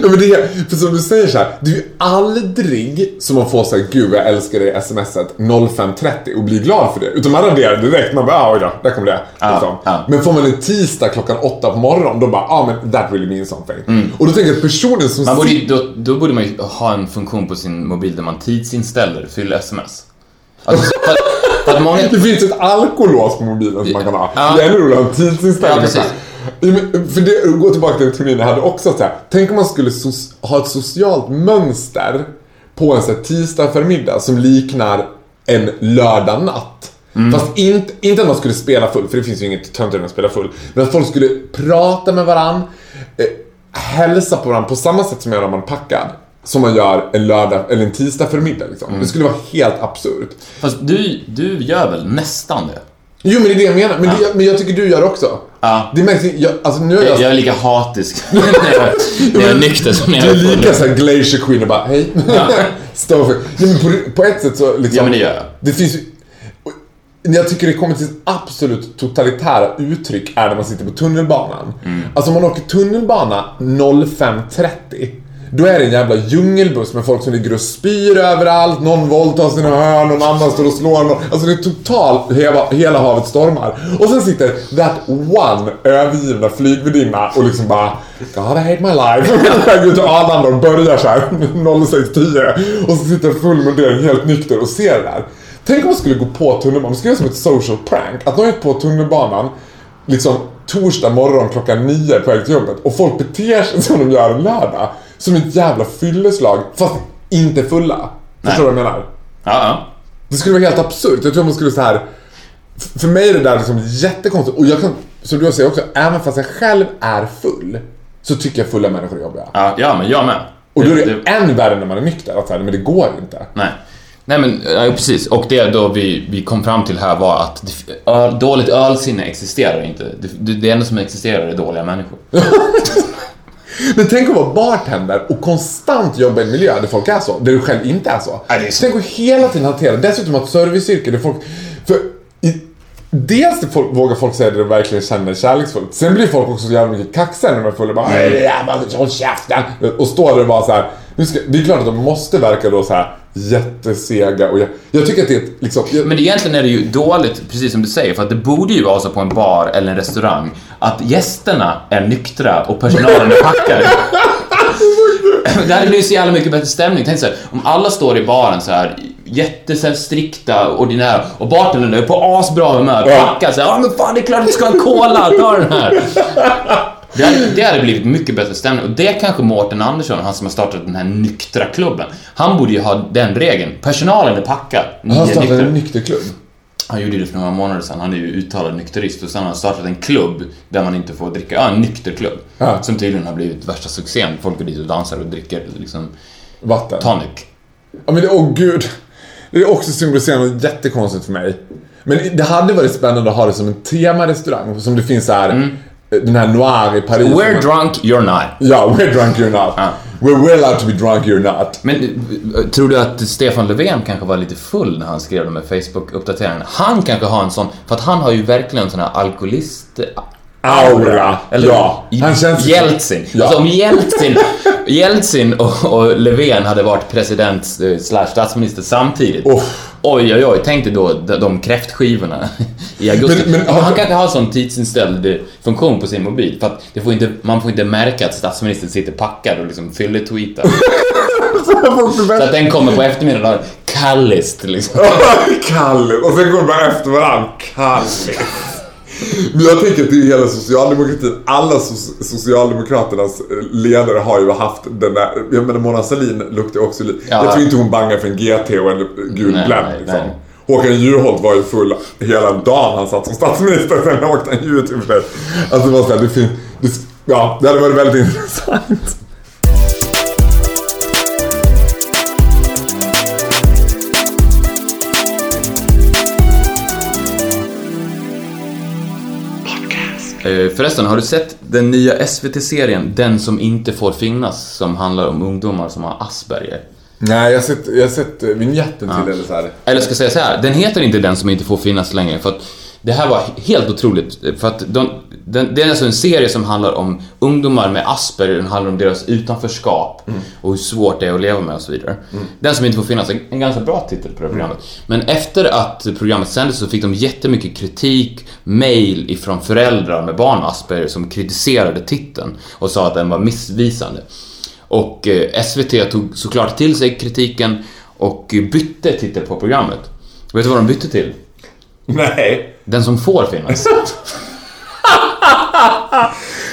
Ja, men det är, för som du säger så här, det är ju aldrig som man får såhär, gud jag älskar dig smset 05.30 och blir glad för det. Utan man raderar direkt, man bara, ah, oj då, där kom det. Ja, liksom. ja. Men får man en tisdag klockan åtta på morgonen, då bara, ah men that really means something. Mm. Och då tänker jag att personen som Man borde, ju- då, då borde man ju ha en funktion på sin mobil där man tidsinställer fyll sms. Alltså, för, för många... Det finns ett alkolås på mobilen som man kan ha. Ja. Det är ännu roligare tidsinställning. Ja, För det, gå tillbaka till teorin jag hade också så här. Tänk om man skulle so- ha ett socialt mönster på en så här, tisdag förmiddag som liknar en lördag natt. Mm. Fast inte, inte att man skulle spela full, för det finns ju inget töntigare än att spela full. Men att folk skulle prata med varann, eh, hälsa på varandra på samma sätt som man gör när man är packad. Som man gör en lördag eller en tisdag förmiddag liksom. Mm. Det skulle vara helt absurt. Fast du, du gör väl nästan det? Jo men det är det jag menar, men, det, men jag tycker du gör också. Ja. Det märks jag, alltså nu är jag, Jag är lika hatisk när jag, när jag är nykter som när jag Du är är full. lika såhär glacier queen och bara hej. Stå för. Nej, men på, på ett sätt så liksom. Ja, men det gör jag. Det finns Jag tycker det kommer till absolut totalitära uttryck är när man sitter på tunnelbanan. Mm. Alltså om man åker tunnelbana 05.30 då är det en jävla djungelbuss med folk som ligger och spyr överallt, någon våldtar sina hörn, någon annan står och slår någon. Alltså det är totalt hela, hela havet stormar. Och sen sitter that one övergivna flygvärdinna och liksom bara God I hate my life. Jag går ut till Arlanda och börjar såhär 06.10 och så sitter full mundering helt nykter och ser det där. Tänk om man skulle gå på tunnelbanan, man skulle göra som ett social prank. Att någon gick på tunnelbanan liksom torsdag morgon klockan nio på väg till jobbet och folk beter sig som de gör en lördag. Som ett jävla fylleslag, fast inte fulla. Förstår du vad jag menar? Ja, ja. Det skulle vara helt absurt. Jag tror man skulle så här. För mig är det där liksom jättekonstigt. Och jag kan, som du säger också, även fast jag själv är full så tycker jag fulla människor är jobbiga. Ja, ja men jag med. Och då är det än värre när man är nykter. Att så här, men det går inte. Nej. Nej men, ja, precis. Och det då vi, vi kom fram till här var att det, öl, dåligt ölsinne existerar inte. Det, det, det enda som existerar är dåliga människor. Men tänk att vara bartender och konstant jobba i en miljö där folk är så, där du själv inte är så. Ja, det är så. Tänk att hela tiden hantera, dessutom att serviceyrke där folk... För i, dels vågar folk säga det de verkligen känner kärleksfullt. Sen blir folk också så jävla mycket kaxiga när de är fulla. Bara, "Nej, jävlar, håll käften! Och står där och bara så här. Nu ska, det är klart att de måste verka då så här jättesega och jag, jag tycker att det är ett, liksom... Jag, Men egentligen är det ju dåligt, precis som du säger, för att det borde ju vara så på en bar eller en restaurang att gästerna är nyktra och personalen är packade. Det hade blivit så jävla mycket bättre stämning. Tänk så här, om alla står i baren så här jätte så här, strikta, ordinära och bartendern är på asbra humör, Ja. packar såhär, ja men fan det är klart du ska ha en cola, ta den här. Det hade, det hade blivit mycket bättre stämning och det kanske Mårten Andersson, han som har startat den här nyktra klubben, han borde ju ha den regeln. Personalen är packad. han startade nyktra. en nykterklubb. Han gjorde det för några månader sedan. Han är ju uttalad nykterist och sen har han startat en klubb där man inte får dricka, ja en nykterklubb. Ja. Som tydligen har blivit värsta succén. Folk går dit och dansar och dricker liksom Vatten. tonic. Ja men det, åh gud. Det är också symboliserande jättekonstigt för mig. Men det hade varit spännande att ha det som en temarestaurang. Som det finns här, den här Noir i Paris. We're drunk, you're not. Ja, we're drunk you're not. Ja. We're well out to be drunk you're not. Men eh, tror du att Stefan Löfven kanske var lite full när han skrev de här Facebook-uppdateringarna? Han kanske har en sån, för att han har ju verkligen en sån här alkoholist... Aura. Eller ja. Han känns... Jeltsin. Ja. Alltså om Jeltsin, Jeltsin och, och Löfven hade varit president eh, slash statsminister samtidigt. Uff. Oj, oj, oj. Tänk dig då de, de kräftskivorna i augusti. Men- men- han kanske har sån tidsinställd funktion på sin mobil. För att det får inte, man får inte märka att statsministern sitter packad och liksom fylletweetar. Så att den kommer på eftermiddagen kallist liksom. Kalle. Och sen går de bara efter varandra. Kalle. Men jag tänker att det är hela socialdemokratin. Alla so- socialdemokraternas eh, ledare har ju haft den där... Jag menar Mona Sahlin luktar också lite... Ja. Jag tror inte hon bangar för en GT och en gul Blend liksom. nej. Håkan Juholt var ju full hela dagen han satt som statsminister. Sen åkte han ju ut i och för sig. Alltså det var såhär, det finns... Det, ja, det hade varit väldigt intressant. Förresten, har du sett den nya SVT-serien Den som inte får finnas som handlar om ungdomar som har Asperger? Nej, jag har sett, jag har sett eh, vignetten till det så här. Eller ska jag säga så här, den heter inte Den som inte får finnas längre för att det här var helt otroligt för att de, den, det är alltså en serie som handlar om ungdomar med Asperger, den handlar om deras utanförskap och hur svårt det är att leva med och så vidare. Den som inte får finnas, en, ganska bra titel på det programmet. Men efter att programmet sändes så fick de jättemycket kritik, mail ifrån föräldrar med barn med Asperger som kritiserade titeln och sa att den var missvisande. Och eh, SVT tog såklart till sig kritiken och bytte titel på programmet. Vet du vad de bytte till? Nej. Den som får finnas.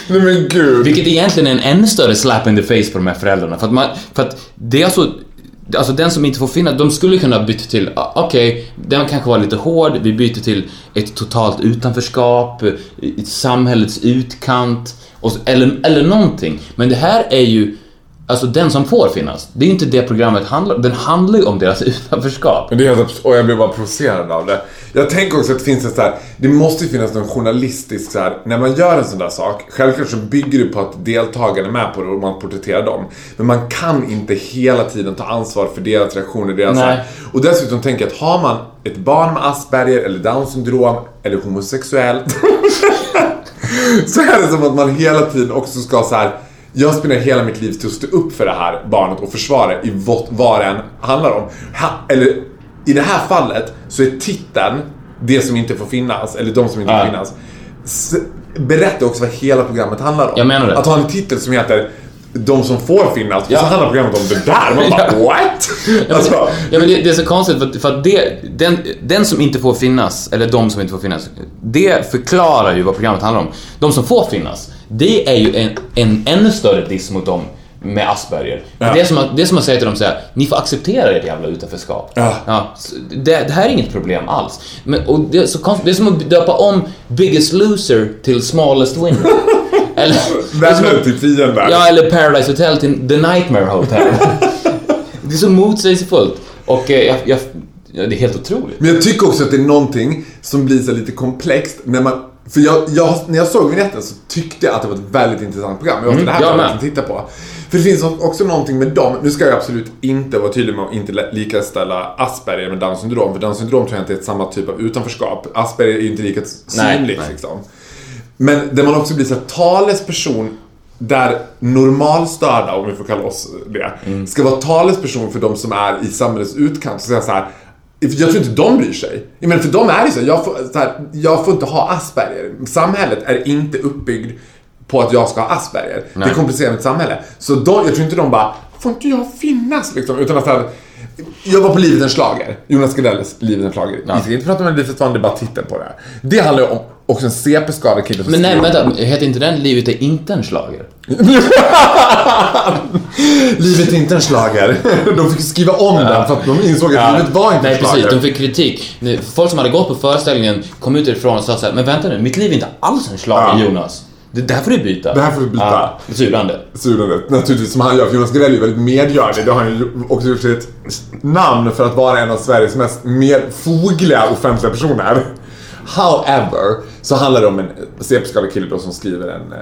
Nej men gud. Vilket egentligen är en ännu större slap in the face på de här föräldrarna. För att, man, för att det är alltså... Alltså den som inte får finnas, de skulle kunna byta till, okej, den kanske var lite hård, vi byter till ett totalt utanförskap, eh, samhällets utkant, och, så- eller, eller någonting. Men det här är ju, alltså den som får finnas, det är inte det programmet handlar om, den handlar ju om deras utanförskap. Men det är helt abs- och jag blir bara provocerad av det. Jag tänker också att det finns ett så här, det måste ju finnas någon journalistisk så här, när man gör en sån där sak, självklart så bygger det på att deltagarna är med på det och man porträtterar dem. Men man kan inte hela tiden ta ansvar för deras reaktioner, deras Nej. här. Och dessutom tänker jag att har man ett barn med Asperger eller Down syndrom eller homosexuell så är det som att man hela tiden också ska så här. Jag spenderar hela mitt liv till att stå upp för det här barnet och försvara det i vad, vad det än handlar om. Ha, eller i det här fallet så är titeln det som inte får finnas, eller de som inte får finnas. S- berätta också vad hela programmet handlar om. Jag menar det. Att ha en titel som heter de som får finnas. Och Ja. så handlar programmet om det där. Man bara Ja. what? Ja, men, Alltså, ja, men det, det är så konstigt för, att- för att det, den, den som inte får finnas, eller de som inte får finnas, det förklarar ju vad programmet handlar om. De som får finnas, det är ju en, en ännu större diss mot dem med Asperger. Ja. Det, är som att, det är som att säga till dem så här, ni får acceptera ert jävla utanförskap. Ja. så det, det här är inget problem alls. Men, och det, är så det är som att döpa om Biggest Loser till Smallest Winner. eller, att- till fiender. Ja, eller Paradise Hotel till The Nightmare Hotel. det är så motsägelsefullt. Och eh, jag, jag, ja, det är helt otroligt. Men jag tycker också att det är någonting som blir så lite komplext när man för jag, jag, när jag såg vignetten så tyckte jag att det var ett väldigt intressant program. Jag var det här jag med. som titta på. För det finns också någonting med dem. Nu ska jag absolut inte vara tydlig med att inte likaställa Asperger med Downs syndrom. För Downs syndrom tror jag inte är samma typ av utanförskap. Asperger är ju inte lika synligt liksom. Men där man också blir så här, talesperson där normalstörda, om vi får kalla oss det, Mm. ska vara talesperson för de som är i samhällets utkant. Så säga så här, jag tror inte de bryr sig. Jag menar, för de är ju så jag får, så här, jag får inte ha Asperger. Samhället är inte uppbyggd på att jag ska ha Asperger. Det Nej. är komplicerat samhälle. Så de, jag tror inte de bara, får inte jag finnas liksom? Utan att här, jag var på Livet en schlager. Jonas Gardells Livet en schlager. Vi ska inte prata om Melodifestivalen, det är bara titeln på det här. Det handlar ju om också en CP-skadad kille som Men nej, vänta, heter inte den Livet är inte en schlager? Livet är inte en schlager. De fick skriva om den för att de insåg att livet var inte Nej, en schlager. precis. De fick kritik. Folk som hade gått på föreställningen kom ut ifrån och sa så här, men vänta nu, mitt liv är inte alls en schlager, Ja. Jonas. Det där får du byta. Det här får du byta. Ja, syrande. Surandet, naturligtvis, som han gör. För Jonas Gardell är ju väldigt medgörlig. Det har han ju också gjort sig ett namn för att vara en av Sveriges mest mer fogliga offentliga personer. However, så handlar det om en CP-skadad kille då som skriver en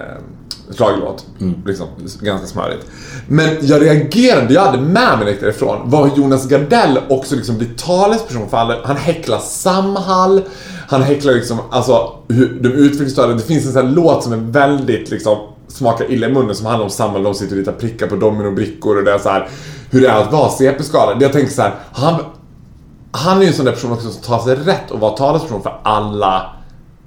eh, schlagerlåt. Liksom, ganska smörigt. Men jag reagerade, jag hade med mig direkt därifrån, var hur Jonas Gardell också liksom blir talesperson för alla. Han häcklar Samhall, han häcklar liksom, alltså hur de utvecklingsstörda, det finns en sån här låt som är väldigt liksom smakar illa i munnen som handlar om Samhall, de sitter och ritar prickar på dominobrickor och det är så här hur det är att vara CP-skadad. Jag tänker så här, han, han är ju en sån där person också som tar sig rätt att vara talesperson för alla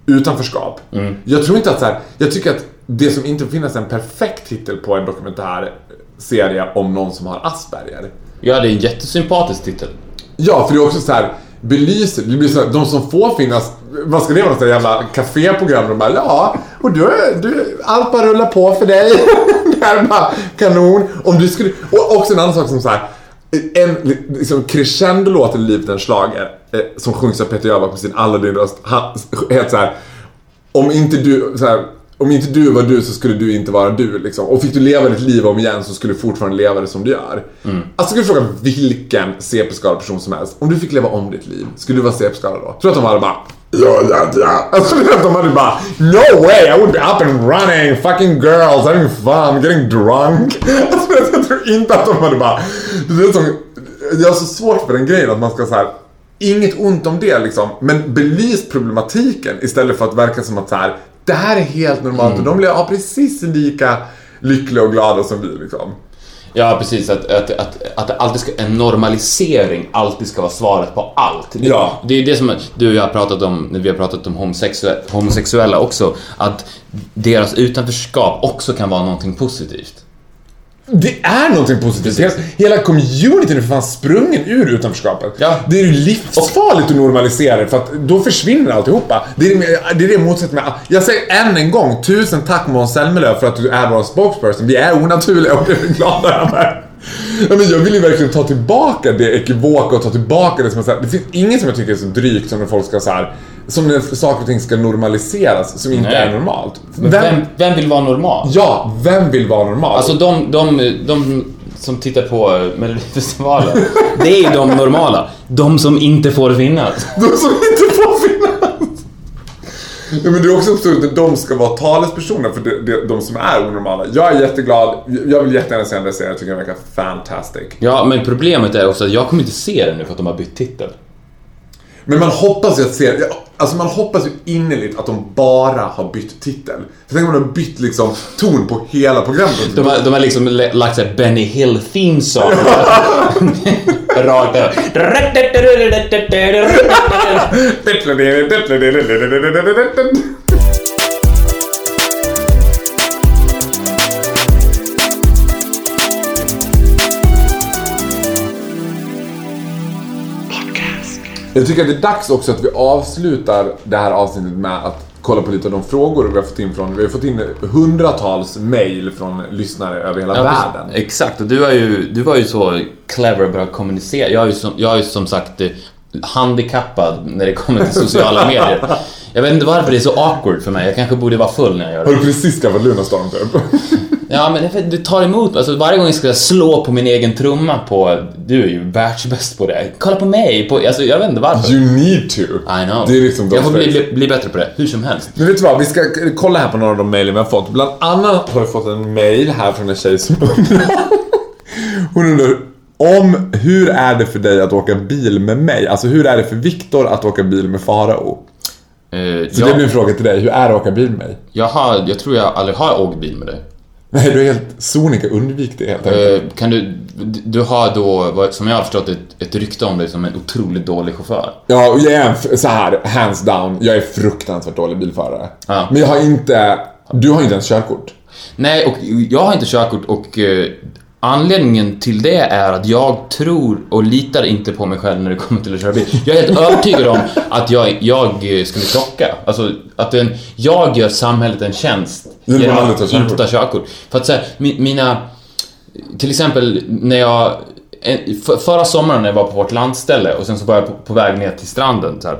utanförskap. Jag tror inte att så här, jag tycker att det som inte finns en perfekt titel på en dokumentärserie om någon som har Asperger. Ja, det är en jättesympatisk titel. Ja, för det är också så här belyser, det blir så här, de som får finnas, vad ska det vara, något sånt jävla caféprogram? De bara, ja, och du, du, allt bara rullar på för dig. det här är bara kanon. Om du skulle, och också en annan sak som så här, en liksom crescendo-låt i Livet en schlager eh, som sjungs av Peter Jöback med sin Aladdin-röst, helt så här om inte du, så här, om inte du var du så skulle du inte vara du liksom. Och fick du leva ditt liv om igen så skulle du fortfarande leva det som du gör. Alltså skulle du fråga vilken CP-skadad person som helst. Om du fick leva om ditt liv, skulle du vara CP-skadad då? Tror du att de hade bara Ja, ja, ja. Alltså tror att de hade bara No way, I would be up and running, fucking girls, having fun, getting drunk. Alltså jag tror inte att de hade bara Det är som, jag har så svårt för den grejen att man ska så här Inget ont om det liksom, men belys problematiken istället för att verka som att så här, det här är helt normalt och de blir ja, precis lika lyckliga och glada som vi liksom. Ja, precis. Att, att, att, att alltid ska, en normalisering alltid ska vara svaret på allt. Det, Ja. det är det som du och jag har pratat om när vi har pratat om homosexuella, homosexuella också. Att deras utanförskap också kan vara någonting positivt. Det är någonting positivt. Hela, hela communityn är för fan sprungen ur utanförskapet. Ja. Det är ju livsfarligt att normalisera det för att då försvinner alltihopa. Det är det, det, är jag motsätter mig. Jag säger än en gång, tusen tack Måns Zelmerlöw för att du är vår spokesperson. Vi är onaturliga och det är vi glada över. Ja, men jag vill ju verkligen ta tillbaka det ekivoka och ta tillbaka det som är så här, Det finns inget som jag tycker är så drygt som när folk ska så här, som när saker och ting ska normaliseras som inte Nej. är normalt. Men vem, vem vill vara normal? Ja, vem vill vara normal? Alltså de, de, de som tittar på Melodifestivalen, det är ju de normala. De som inte får finnas. De som inte får finnas. Ja, men det är också absurt att de ska vara talespersoner för de, de, de som är onormala. Jag är jätteglad, jag vill jättegärna se den där serien, jag tycker den verkar fantastic. Ja, men problemet är också att jag kommer inte se den nu för att de har bytt titel. Men man hoppas ju att se, alltså man hoppas ju innerligt att de bara har bytt titel. För tänk om de har bytt liksom ton på hela programmet. De har, de har liksom lagt såhär Benny Hill theme song. Rakt över. Jag tycker att det är dags också att vi avslutar det här avsnittet med att kolla på lite av de frågor vi har fått in från, vi har fått in hundratals mail från lyssnare över hela Ja, världen. precis. Exakt, och du, är ju, du var ju så clever och bra att kommunicera. Jag är ju som, jag är som sagt eh, handikappad när det kommer till sociala medier. Jag vet inte varför det är så awkward för mig. Jag kanske borde vara full när jag gör Har det. du precis skaffat Lunarstorm typ? Ja, men det- tar emot alltså varje gång jag ska slå på min egen trumma på... Du är ju världsbäst på det. Kolla på mig! På, alltså, jag vet inte varför. You need to. I know. Det är liksom jag får bli, bli, bli bättre på det, hur som helst. Men vet du vad, vi ska kolla här på några av de mejlen vi har fått. Bland annat har vi fått en mail här från en tjej som undrar... Hon undrar om hur är det för dig att åka bil med mig? Alltså hur är det för Viktor att åka bil med Farao? Eh, Så jag, det är min fråga till dig, hur är det att åka bil med mig? jag, har, jag tror jag aldrig har åkt bil med dig. Nej, du är helt sonika, undvik det helt enkelt. Eh, kan du, du har då, som jag har förstått, ett, ett rykte om dig som en otroligt dålig chaufför. Ja, och jag är en så här, hands down, jag är fruktansvärt dålig bilförare. Ja. Men jag har inte, du har inte ens körkort. Nej, och jag har inte körkort och eh, anledningen till det är att jag tror och litar inte på mig själv när det kommer till att köra bil. Jag är helt övertygad om att jag, jag skulle krocka. Alltså, att en, jag gör samhället en tjänst Genom att inte ta körkort. För att säga, mina... Till exempel när jag... Förra sommaren när jag var på vårt landställe och sen så var jag på, på väg ner till stranden så, här,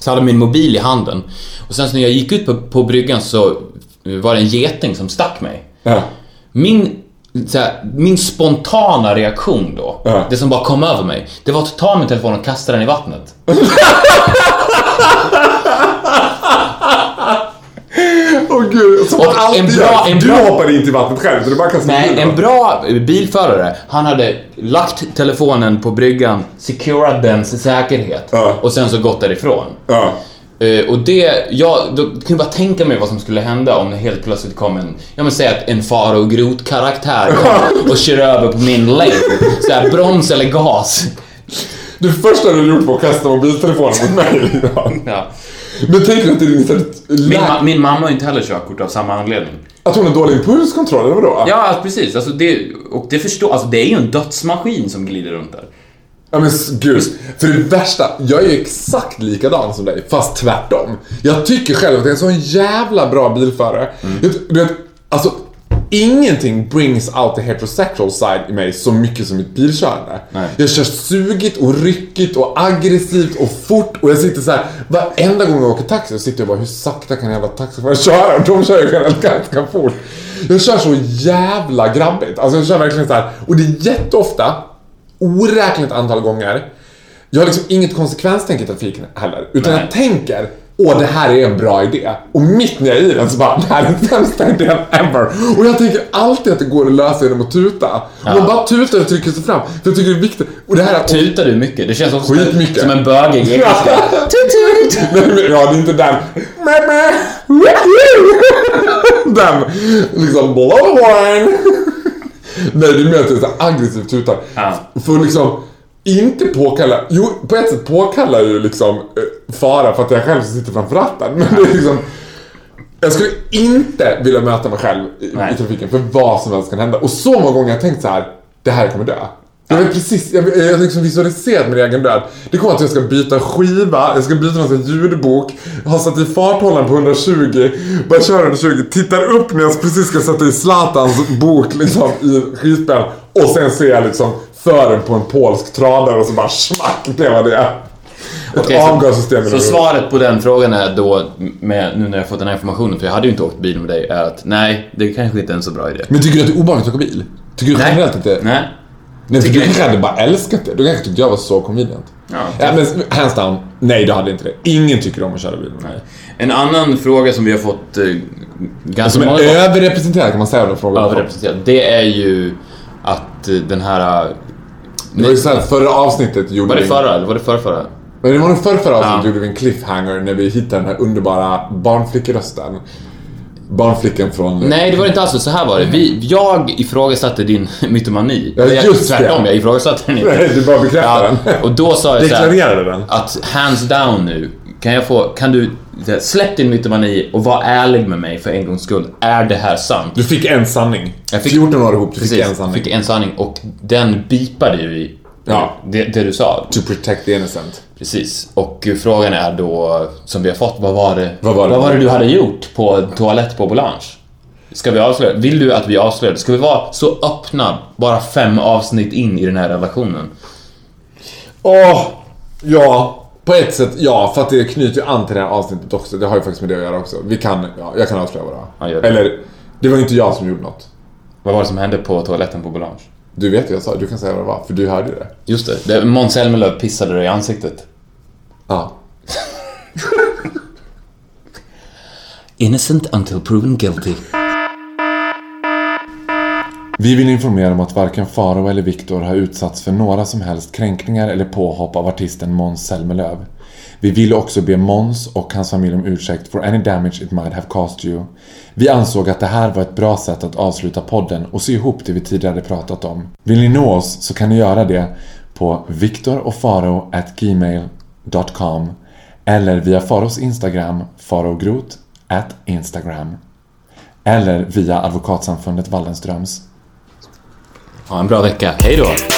så hade jag min mobil i handen. Och sen så när jag gick ut på, på bryggan så var det en geting som stack mig. Ja. Min, här, min spontana reaktion då, Ja. det som bara kom över mig, det var att ta min telefon och kasta den i vattnet. Åh gud, som Och alltid en bra- en Du bra- hoppar inte i vattnet själv, så du bara kastar Nej, en bra bilförare, han hade lagt telefonen på bryggan, securat dens säkerhet Ja. och sen så gått därifrån. Ja. Eh, och det, jag då kan jag bara tänka mig vad som skulle hända om det helt plötsligt kom en, jag vill säga att en fara och grot-karaktär kom och kör över på min lane. Såhär, broms eller gas. Det första du gjort var att kasta mobiltelefonen mot mig. Ja. Men tänker du att det är liksom Min, ma- min mamma har inte heller körkort av samma anledning. Att hon har dålig impulskontroll, eller vadå? Ja, alltså, precis. Alltså, det, och det förstår, alltså, det är ju en dödsmaskin som glider runt där. Ja men gud, för det värsta, jag är exakt likadan som dig, fast tvärtom. Jag tycker själv att jag är en sån jävla bra bilförare. Jag, du vet, alltså, ingenting brings out the heterosexual side i mig så mycket som mitt bilkörande. Nej. Jag kör sugigt och ryckigt och aggressivt och fort och jag sitter så här varenda gång jag åker taxi så sitter jag bara hur sakta kan jävla taxichaufför köra? Och de kör ju generellt ganska fort. Jag kör så jävla grabbigt. Alltså jag kör verkligen så här och det är jätteofta oräkneligt antal gånger. Jag har liksom inget konsekvenstänk i trafiken heller. Utan Nej. jag tänker, åh det här är en bra idé. Och mitt när jag är i den så bara, det här är den sämsta idén ever. Och jag tänker alltid att det går att lösa genom att tuta. Och man bara tutar och trycker sig fram. För jag tycker det är viktigt. Och det här är... Tutar du mycket? Det känns också Skitmycket. som en bögig engelska. Tut, tut. Nej, men, ja, det är inte den. Den. Liksom blow the horn. Nej, det är mer att jag aggressivt tutar. Ja. För liksom inte påkalla, jo på ett sätt påkallar ju liksom eh, fara för att jag själv sitter framför ratten. Men det är liksom jag skulle inte vilja möta mig själv i, i trafiken för vad som helst kan hända. Och så många gånger har jag tänkt så här: det här kommer dö. Jag vet precis, jag, jag har liksom visualiserat min egen död. Det kommer att jag ska byta skiva, jag ska byta någon ljudbok, har satt i farthållaren på 120, börjar köra 120, tittar upp när jag precis ska sätta i Zlatans bok liksom i skivspelaren och sen ser jag liksom fören på en polsk tralare och så bara smack blev jag det. Ett Okej, så- avgassystem Så den svaret på den frågan är då, med, nu när jag fått den här informationen, för jag hade ju inte åkt bil med dig, är att nej, det kanske inte är en så bra idé. Men tycker du att det är obehagligt att åka bil? Tycker du Nej. generellt det Nej. Nej, för du kanske hade bara älskat det. Du kanske tyckte jag var så convenient. Ja. ja men hands down, nej du hade inte det. Ingen tycker om att köra bil med mig. En annan fråga som vi har fått eh, ganska Som är många överrepresenterad kan man säga den frågan. överrepresenterat, det är ju att eh, den här... eh, Det var ju såhär, förra avsnittet gjorde Var det vi... förra eller var det förra, förra? Men det var nog förra, förra avsnittet Ja. gjorde vi en cliffhanger när vi hittade den här underbara barnflickrösten. Barnflickan från... Nej, det var inte alls så. Här var det. Vi, jag ifrågasatte din mytomani. Ja, jag, just det. tvärtom, jag ifrågasatte den inte. Nej, du bara bekräftar den. Och då sa jag så här, Deklarerade den. att hands down nu, kan jag få, kan du, släpp din mytomani och var ärlig med mig för en gångs skull. Är det här sant? Du fick en sanning. Jag fick- 14 år ihop, du fick Precis, en sanning. fick en sanning och den bipade ju Ja. Det, det du sa. To protect the innocent. Precis. Och frågan är då, som vi har fått, vad var det, Vad var det? vad var det du hade gjort på toalett på Boulange? Ska vi avslöja? Vill du att vi avslöjar? Ska vi vara så öppna, bara fem avsnitt in i den här relationen? Åh! Ja, på ett sätt ja, för att det knyter ju an till det här avsnittet också. Det har ju faktiskt med det att göra också. Vi kan, ja, jag kan avslöja vad det var. Eller, det var ju inte jag som gjorde något. Vad var det som hände på toaletten på Boulange? Du vet ju jag sa, du kan säga vad det var, för du hörde ju det. Just det, det Måns Zelmerlöw pissade dig i ansiktet. Ja. Innocent until proven guilty. Vi vill informera om att varken Faro eller Viktor har utsatts för några som helst kränkningar eller påhopp av artisten Måns Zelmerlöw. Vi ville också be Måns och hans familj om ursäkt for any damage it might have caused you. Vi ansåg att det här var ett bra sätt att avsluta podden och sy ihop det vi tidigare pratat om. Vill ni nå oss så kan ni göra det på viktorochfaro@gmail.com eller via Faros Instagram farogrot at Instagram eller via Advokatsamfundet Waldenströms. Ha en bra vecka. Hej då!